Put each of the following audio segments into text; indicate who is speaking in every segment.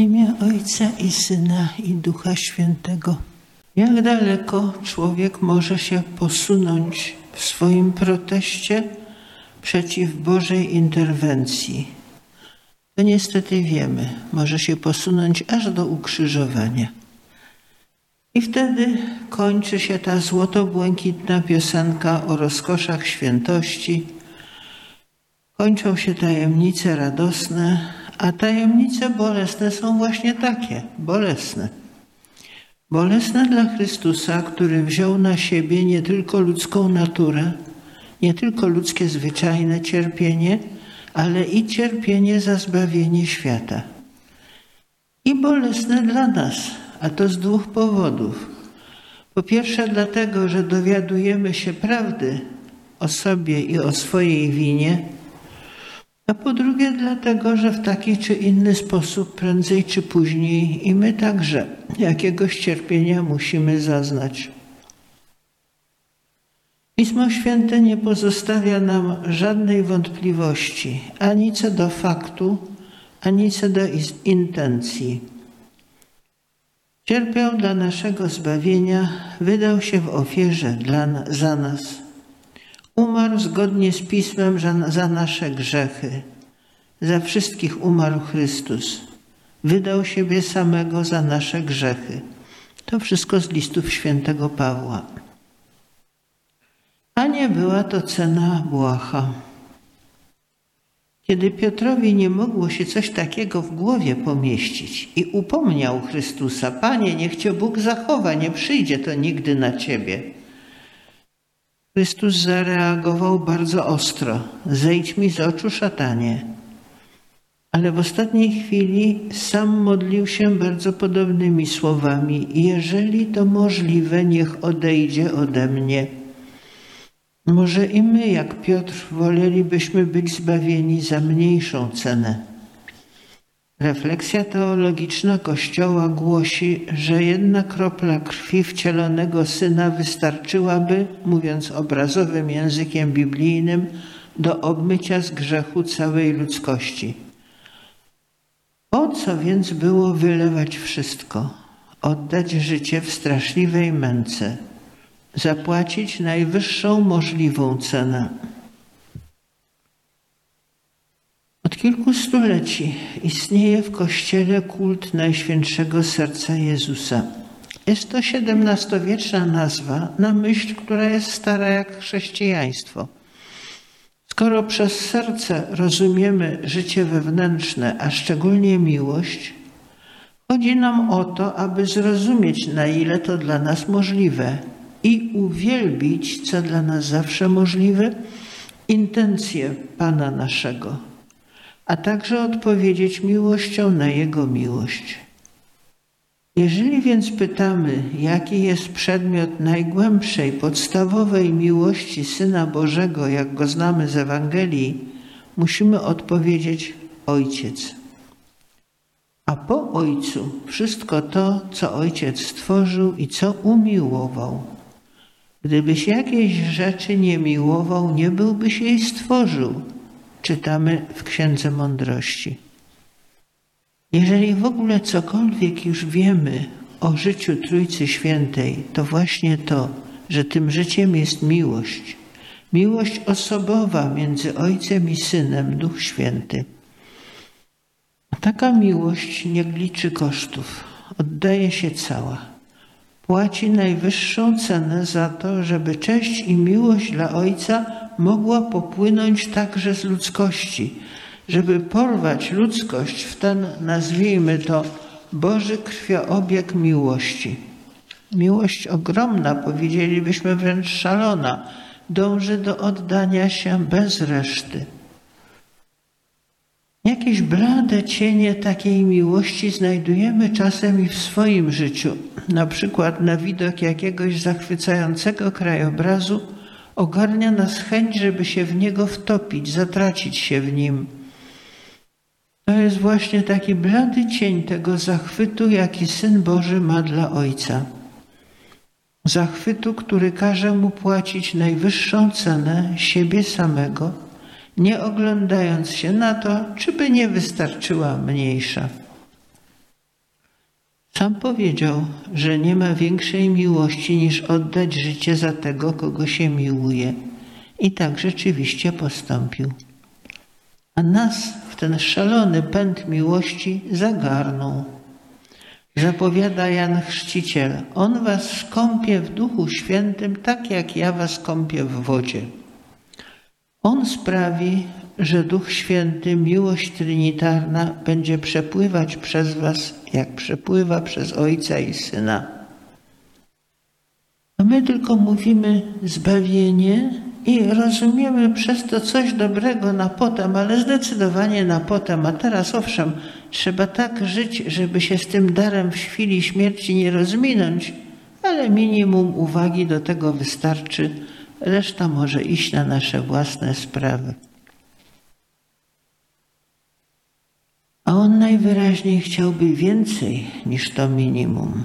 Speaker 1: imię Ojca i Syna i Ducha Świętego. Jak daleko człowiek może się posunąć w swoim proteście przeciw Bożej interwencji? To niestety wiemy, może się posunąć aż do ukrzyżowania. I wtedy kończy się ta złoto-błękitna piosenka o rozkoszach świętości. Kończą się tajemnice radosne, a tajemnice bolesne są właśnie takie, bolesne. Bolesne dla Chrystusa, który wziął na siebie nie tylko ludzką naturę, nie tylko ludzkie zwyczajne cierpienie, ale i cierpienie za zbawienie świata. I bolesne dla nas, a to z dwóch powodów. Po pierwsze, dlatego, że dowiadujemy się prawdy o sobie i o swojej winie, a po drugie, dlatego, że w taki czy inny sposób, prędzej czy później, i my także jakiegoś cierpienia musimy zaznać. Pismo Święte nie pozostawia nam żadnej wątpliwości ani co do faktu, ani co do intencji. Cierpiał dla naszego zbawienia, wydał się w ofierze dla, za nas. Umarł zgodnie z Pismem za nasze grzechy. Za wszystkich umarł Chrystus. Wydał siebie samego za nasze grzechy. To wszystko z listów świętego Pawła. A nie była to cena błaha. Kiedy Piotrowi nie mogło się coś takiego w głowie pomieścić i upomniał Chrystusa, Panie, niech Cię Bóg zachowa, nie przyjdzie to nigdy na Ciebie. Chrystus zareagował bardzo ostro. Zejdź mi z oczu, szatanie. Ale w ostatniej chwili sam modlił się bardzo podobnymi słowami: Jeżeli to możliwe, niech odejdzie ode mnie. Może i my, jak Piotr, wolelibyśmy być zbawieni za mniejszą cenę. Refleksja teologiczna Kościoła głosi, że jedna kropla krwi wcielonego Syna wystarczyłaby, mówiąc obrazowym językiem biblijnym, do obmycia z grzechu całej ludzkości. Po co więc było wylewać wszystko, oddać życie w straszliwej męce? zapłacić najwyższą możliwą cenę. Od kilku stuleci istnieje w Kościele kult Najświętszego Serca Jezusa. Jest to XVII-wieczna nazwa na myśl, która jest stara jak chrześcijaństwo. Skoro przez serce rozumiemy życie wewnętrzne, a szczególnie miłość, chodzi nam o to, aby zrozumieć, na ile to dla nas możliwe – i uwielbić, co dla nas zawsze możliwe, intencje Pana naszego, a także odpowiedzieć miłością na Jego miłość. Jeżeli więc pytamy, jaki jest przedmiot najgłębszej, podstawowej miłości Syna Bożego, jak go znamy z Ewangelii, musimy odpowiedzieć Ojciec. A po Ojcu wszystko to, co Ojciec stworzył i co umiłował. Gdybyś jakiejś rzeczy nie miłował, nie byłbyś jej stworzył. Czytamy w Księdze Mądrości. Jeżeli w ogóle cokolwiek już wiemy o życiu Trójcy Świętej, to właśnie to, że tym życiem jest miłość. Miłość osobowa między Ojcem i Synem, Duch Święty. Taka miłość nie liczy kosztów, oddaje się cała płaci najwyższą cenę za to, żeby cześć i miłość dla Ojca mogła popłynąć także z ludzkości, żeby porwać ludzkość w ten, nazwijmy to, Boży krwioobieg miłości. Miłość ogromna, powiedzielibyśmy wręcz szalona, dąży do oddania się bez reszty. Jakieś blade cienie takiej miłości znajdujemy czasem i w swoim życiu. Na przykład na widok jakiegoś zachwycającego krajobrazu ogarnia nas chęć, żeby się w niego wtopić, zatracić się w nim. To jest właśnie taki blady cień tego zachwytu, jaki Syn Boży ma dla Ojca. Zachwytu, który każe mu płacić najwyższą cenę siebie samego nie oglądając się na to, czy by nie wystarczyła mniejsza. Sam powiedział, że nie ma większej miłości niż oddać życie za tego, kogo się miłuje. I tak rzeczywiście postąpił. A nas w ten szalony pęd miłości zagarnął. Zapowiada Jan Chrzciciel, On was skąpie w Duchu Świętym, tak jak ja was kąpię w wodzie. On sprawi, że Duch Święty, miłość trinitarna, będzie przepływać przez was, jak przepływa przez Ojca i Syna. A my tylko mówimy zbawienie i rozumiemy przez to coś dobrego na potem, ale zdecydowanie na potem. A teraz owszem, trzeba tak żyć, żeby się z tym darem w chwili śmierci nie rozminąć, ale minimum uwagi do tego wystarczy. Reszta może iść na nasze własne sprawy. A on najwyraźniej chciałby więcej niż to minimum.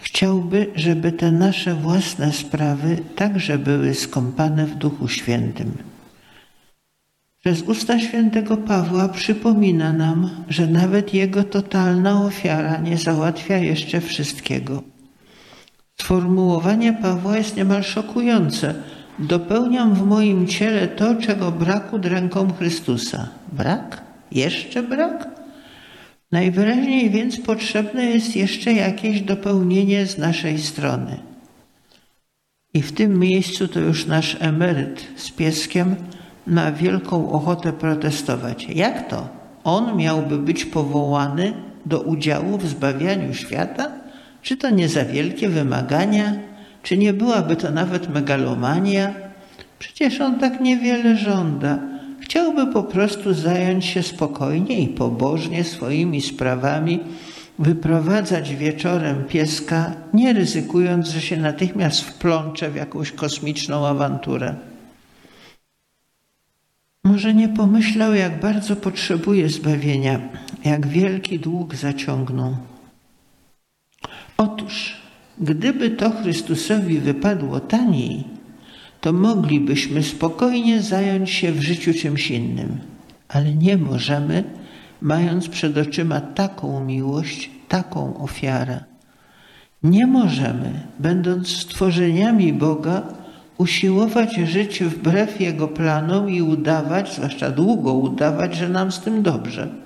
Speaker 1: Chciałby, żeby te nasze własne sprawy także były skąpane w Duchu Świętym. Przez usta świętego Pawła przypomina nam, że nawet jego totalna ofiara nie załatwia jeszcze wszystkiego. Sformułowanie Pawła jest niemal szokujące. Dopełniam w moim ciele to, czego braku ręką Chrystusa. Brak? Jeszcze brak? Najwyraźniej więc potrzebne jest jeszcze jakieś dopełnienie z naszej strony. I w tym miejscu to już nasz emeryt z pieskiem ma wielką ochotę protestować. Jak to? On miałby być powołany do udziału w zbawianiu świata? Czy to nie za wielkie wymagania? Czy nie byłaby to nawet megalomania? Przecież on tak niewiele żąda. Chciałby po prostu zająć się spokojnie i pobożnie swoimi sprawami, wyprowadzać wieczorem pieska, nie ryzykując, że się natychmiast wplącze w jakąś kosmiczną awanturę. Może nie pomyślał, jak bardzo potrzebuje zbawienia, jak wielki dług zaciągnął. Otóż, gdyby to Chrystusowi wypadło taniej, to moglibyśmy spokojnie zająć się w życiu czymś innym, ale nie możemy, mając przed oczyma taką miłość, taką ofiarę. Nie możemy, będąc stworzeniami Boga, usiłować żyć wbrew Jego planom i udawać, zwłaszcza długo udawać, że nam z tym dobrze.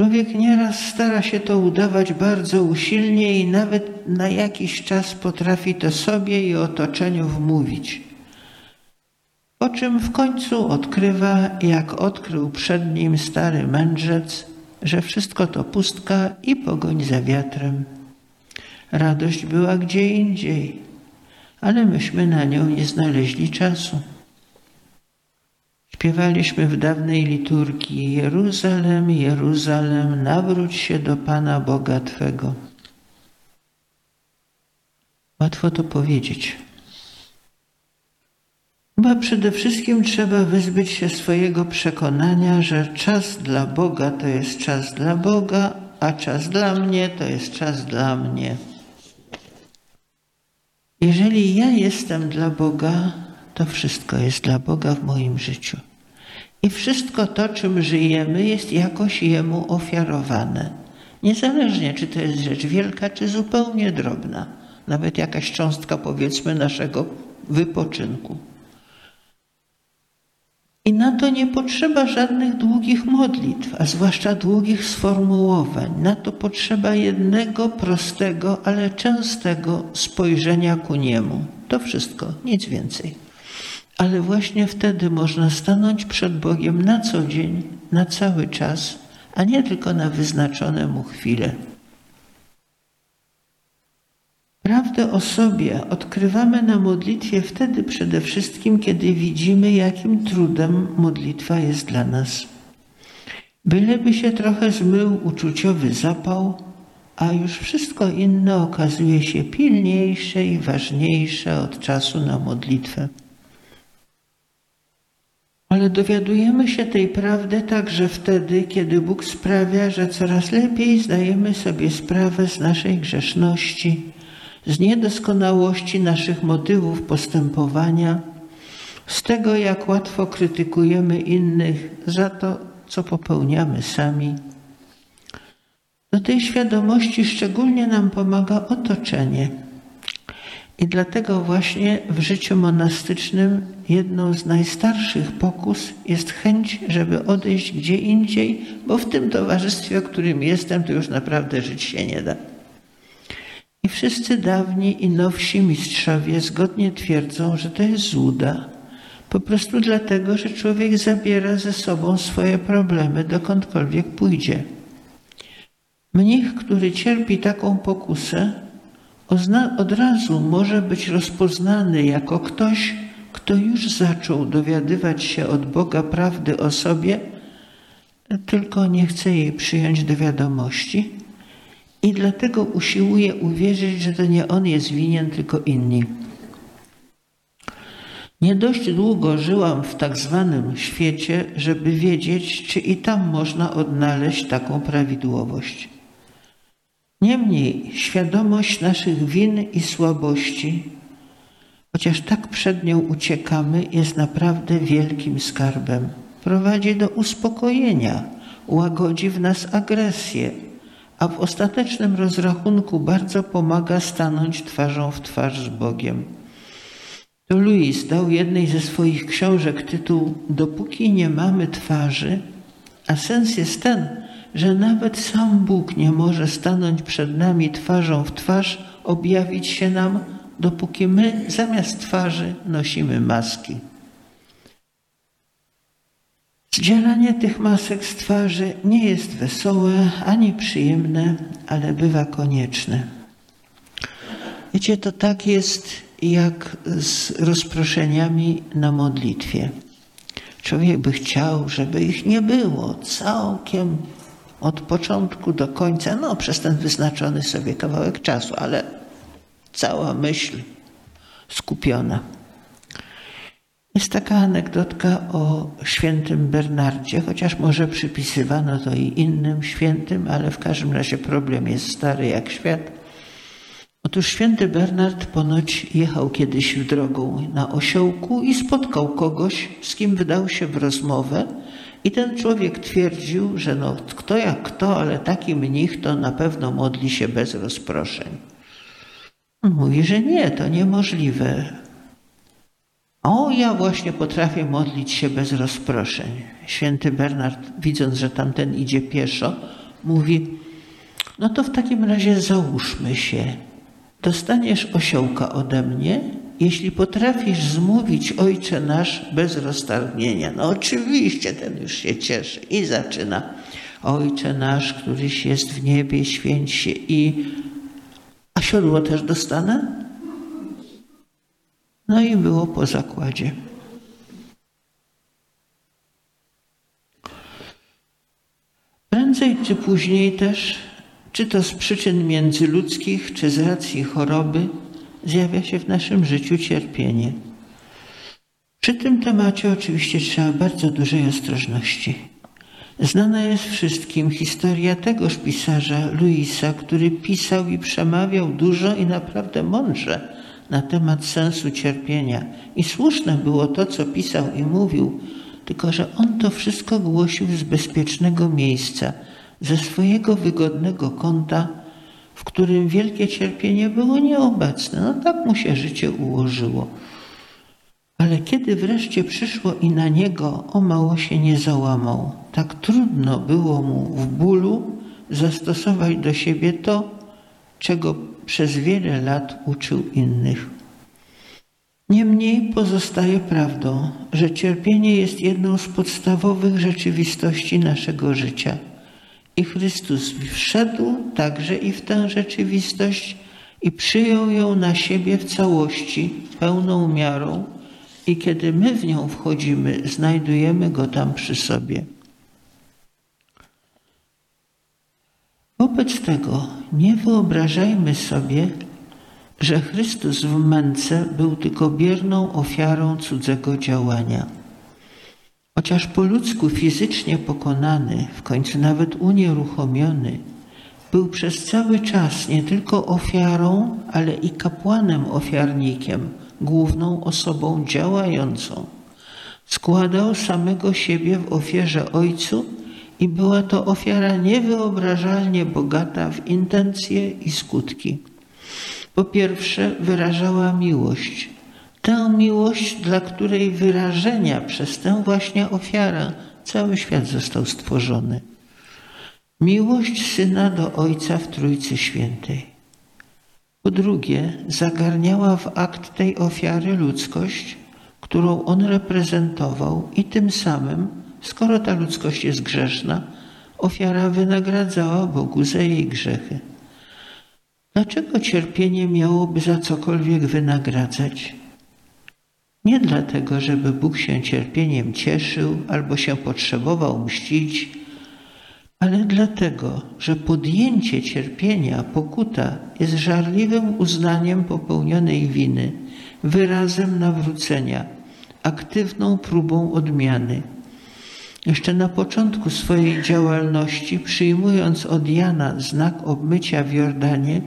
Speaker 1: Człowiek nieraz stara się to udawać bardzo usilnie i nawet na jakiś czas potrafi to sobie i otoczeniu wmówić. Po czym w końcu odkrywa, jak odkrył przed nim stary mędrzec, że wszystko to pustka i pogoń za wiatrem. Radość była gdzie indziej, ale myśmy na nią nie znaleźli czasu. Śpiewaliśmy w dawnej liturgii Jeruzalem, Jeruzalem, nawróć się do Pana Boga Twego. Łatwo to powiedzieć. Chyba przede wszystkim trzeba wyzbyć się swojego przekonania, że czas dla Boga to jest czas dla Boga, a czas dla mnie to jest czas dla mnie. Jeżeli ja jestem dla Boga, to wszystko jest dla Boga w moim życiu. I wszystko to, czym żyjemy, jest jakoś Jemu ofiarowane. Niezależnie, czy to jest rzecz wielka, czy zupełnie drobna. Nawet jakaś cząstka, powiedzmy, naszego wypoczynku. I na to nie potrzeba żadnych długich modlitw, a zwłaszcza długich sformułowań. Na to potrzeba jednego prostego, ale częstego spojrzenia ku niemu. To wszystko, nic więcej. Ale właśnie wtedy można stanąć przed Bogiem na co dzień, na cały czas, a nie tylko na wyznaczone mu chwile. Prawdę o sobie odkrywamy na modlitwie wtedy przede wszystkim, kiedy widzimy, jakim trudem modlitwa jest dla nas. Byleby się trochę zmył uczuciowy zapał, a już wszystko inne okazuje się pilniejsze i ważniejsze od czasu na modlitwę. Ale dowiadujemy się tej prawdy także wtedy, kiedy Bóg sprawia, że coraz lepiej zdajemy sobie sprawę z naszej grzeszności z niedoskonałości naszych motywów postępowania, z tego, jak łatwo krytykujemy innych za to, co popełniamy sami. Do tej świadomości szczególnie nam pomaga otoczenie. I dlatego właśnie w życiu monastycznym jedną z najstarszych pokus jest chęć, żeby odejść gdzie indziej, bo w tym towarzystwie, w którym jestem, to już naprawdę żyć się nie da. I wszyscy dawni i nowsi mistrzowie zgodnie twierdzą, że to jest złuda. Po prostu dlatego, że człowiek zabiera ze sobą swoje problemy dokądkolwiek pójdzie. Mnich, który cierpi taką pokusę, od razu może być rozpoznany jako ktoś, kto już zaczął dowiadywać się od Boga prawdy o sobie, tylko nie chce jej przyjąć do wiadomości i dlatego usiłuje uwierzyć, że to nie on jest winien, tylko inni. Nie dość długo żyłam w tak zwanym świecie, żeby wiedzieć, czy i tam można odnaleźć taką prawidłowość. Niemniej świadomość naszych win i słabości, chociaż tak przed nią uciekamy, jest naprawdę wielkim skarbem. Prowadzi do uspokojenia, łagodzi w nas agresję, a w ostatecznym rozrachunku bardzo pomaga stanąć twarzą w twarz z Bogiem. To Louis dał jednej ze swoich książek tytuł Dopóki nie mamy twarzy, a sens jest ten, że nawet sam Bóg nie może stanąć przed nami twarzą w twarz, objawić się nam, dopóki my zamiast twarzy nosimy maski. Zdzieranie tych masek z twarzy nie jest wesołe ani przyjemne, ale bywa konieczne. Wiecie, to tak jest jak z rozproszeniami na modlitwie. Człowiek by chciał, żeby ich nie było całkiem od początku do końca, no przez ten wyznaczony sobie kawałek czasu, ale cała myśl skupiona. Jest taka anegdotka o świętym Bernardzie, chociaż może przypisywano to i innym świętym, ale w każdym razie problem jest stary jak świat. Otóż święty Bernard ponoć jechał kiedyś w drogą na osiołku i spotkał kogoś, z kim wydał się w rozmowę i ten człowiek twierdził, że no kto jak kto, ale taki mnich to na pewno modli się bez rozproszeń. Mówi, że nie, to niemożliwe. O, ja właśnie potrafię modlić się bez rozproszeń. Święty Bernard, widząc, że tamten idzie pieszo, mówi: No to w takim razie załóżmy się. Dostaniesz osiołka ode mnie, jeśli potrafisz zmówić Ojcze Nasz bez roztargnienia. No oczywiście ten już się cieszy i zaczyna. Ojcze Nasz, któryś jest w niebie, święć się i... A siodło też dostanę? No i było po zakładzie. Prędzej czy później też, czy to z przyczyn międzyludzkich, czy z racji choroby, zjawia się w naszym życiu cierpienie. Przy tym temacie oczywiście trzeba bardzo dużej ostrożności. Znana jest wszystkim historia tegoż pisarza Luisa, który pisał i przemawiał dużo i naprawdę mądrze na temat sensu cierpienia. I słuszne było to, co pisał i mówił, tylko że on to wszystko głosił z bezpiecznego miejsca, ze swojego wygodnego kąta, w którym wielkie cierpienie było nieobecne. No tak mu się życie ułożyło. Ale kiedy wreszcie przyszło i na niego, o mało się nie załamał. Tak trudno było mu w bólu zastosować do siebie to, czego przez wiele lat uczył innych. Niemniej pozostaje prawdą, że cierpienie jest jedną z podstawowych rzeczywistości naszego życia. I Chrystus wszedł także i w tę rzeczywistość i przyjął ją na siebie w całości, pełną miarą, i kiedy my w nią wchodzimy, znajdujemy go tam przy sobie. Wobec tego nie wyobrażajmy sobie, że Chrystus w męce był tylko bierną ofiarą cudzego działania. Chociaż po ludzku fizycznie pokonany, w końcu nawet unieruchomiony, był przez cały czas nie tylko ofiarą, ale i kapłanem ofiarnikiem, główną osobą działającą. Składał samego siebie w ofierze Ojcu i była to ofiara niewyobrażalnie bogata w intencje i skutki. Po pierwsze, wyrażała miłość. Tę miłość, dla której wyrażenia przez tę właśnie ofiarę cały świat został stworzony. Miłość syna do ojca w Trójcy Świętej. Po drugie, zagarniała w akt tej ofiary ludzkość, którą on reprezentował, i tym samym, skoro ta ludzkość jest grzeszna, ofiara wynagradzała Bogu za jej grzechy. Dlaczego cierpienie miałoby za cokolwiek wynagradzać? Nie dlatego, żeby Bóg się cierpieniem cieszył albo się potrzebował mścić, ale dlatego, że podjęcie cierpienia, pokuta jest żarliwym uznaniem popełnionej winy, wyrazem nawrócenia, aktywną próbą odmiany. Jeszcze na początku swojej działalności, przyjmując od Jana znak obmycia w Jordanie,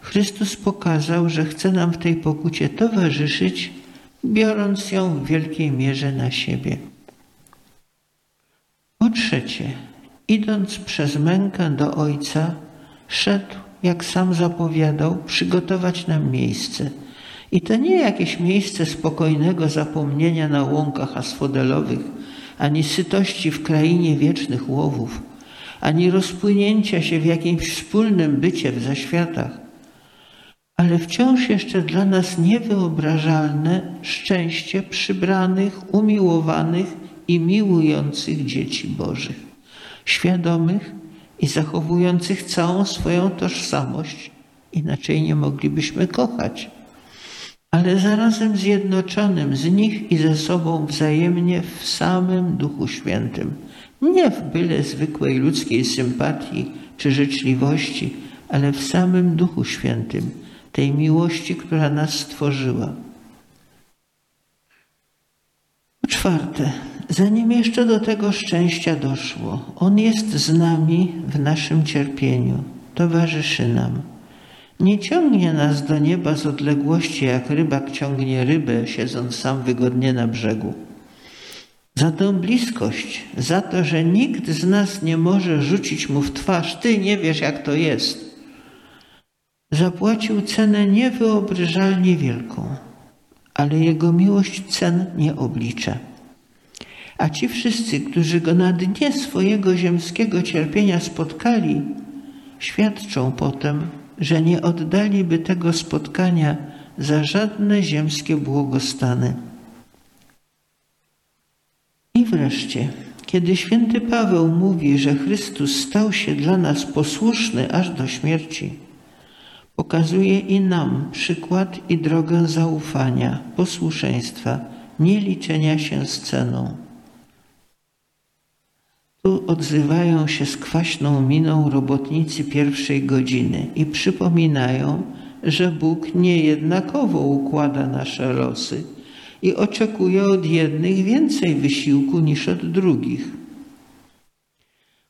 Speaker 1: Chrystus pokazał, że chce nam w tej pokucie towarzyszyć, biorąc ją w wielkiej mierze na siebie. Po trzecie, idąc przez mękę do Ojca, szedł, jak sam zapowiadał, przygotować nam miejsce. I to nie jakieś miejsce spokojnego zapomnienia na łąkach asfodelowych, ani sytości w krainie wiecznych łowów, ani rozpłynięcia się w jakimś wspólnym bycie w zaświatach, ale wciąż jeszcze dla nas niewyobrażalne szczęście przybranych, umiłowanych i miłujących dzieci Bożych, świadomych i zachowujących całą swoją tożsamość, inaczej nie moglibyśmy kochać, ale zarazem zjednoczonym z nich i ze sobą wzajemnie w samym Duchu Świętym, nie w byle zwykłej ludzkiej sympatii czy życzliwości, ale w samym Duchu Świętym tej miłości, która nas stworzyła. Po czwarte, zanim jeszcze do tego szczęścia doszło, On jest z nami w naszym cierpieniu, towarzyszy nam. Nie ciągnie nas do nieba z odległości, jak rybak ciągnie rybę, siedząc sam wygodnie na brzegu. Za tę bliskość, za to, że nikt z nas nie może rzucić mu w twarz, ty nie wiesz, jak to jest zapłacił cenę niewyobrażalnie wielką, ale jego miłość cen nie oblicza. A ci wszyscy, którzy go na dnie swojego ziemskiego cierpienia spotkali, świadczą potem, że nie oddaliby tego spotkania za żadne ziemskie błogostany. I wreszcie, kiedy święty Paweł mówi, że Chrystus stał się dla nas posłuszny aż do śmierci, Pokazuje i nam przykład i drogę zaufania, posłuszeństwa, nie liczenia się z ceną. Tu odzywają się z kwaśną miną robotnicy pierwszej godziny i przypominają, że Bóg niejednakowo układa nasze losy i oczekuje od jednych więcej wysiłku niż od drugich.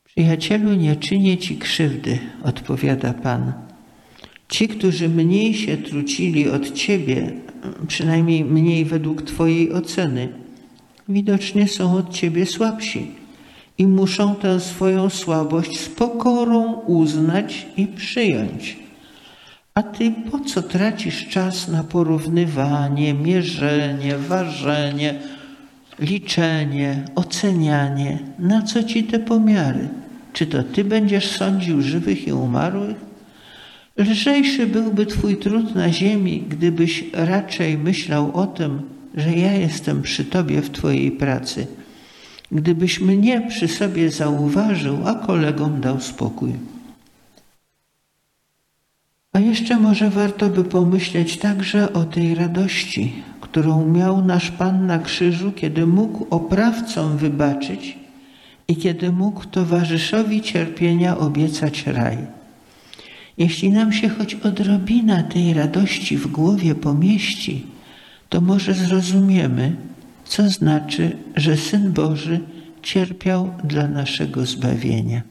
Speaker 1: Przyjacielu, nie czynię ci krzywdy, odpowiada Pan Ci, którzy mniej się trucili od Ciebie, przynajmniej mniej według Twojej oceny, widocznie są od Ciebie słabsi i muszą tę swoją słabość z pokorą uznać i przyjąć. A Ty po co tracisz czas na porównywanie, mierzenie, ważenie, liczenie, ocenianie? Na co Ci te pomiary? Czy to Ty będziesz sądził żywych i umarłych? Lżejszy byłby Twój trud na ziemi, gdybyś raczej myślał o tym, że ja jestem przy Tobie w Twojej pracy. Gdybyś mnie przy sobie zauważył, a kolegom dał spokój. A jeszcze może warto by pomyśleć także o tej radości, którą miał nasz Pan na krzyżu, kiedy mógł oprawcom wybaczyć i kiedy mógł towarzyszowi cierpienia obiecać raj. Jeśli nam się choć odrobina tej radości w głowie pomieści, to może zrozumiemy, co znaczy, że Syn Boży cierpiał dla naszego zbawienia.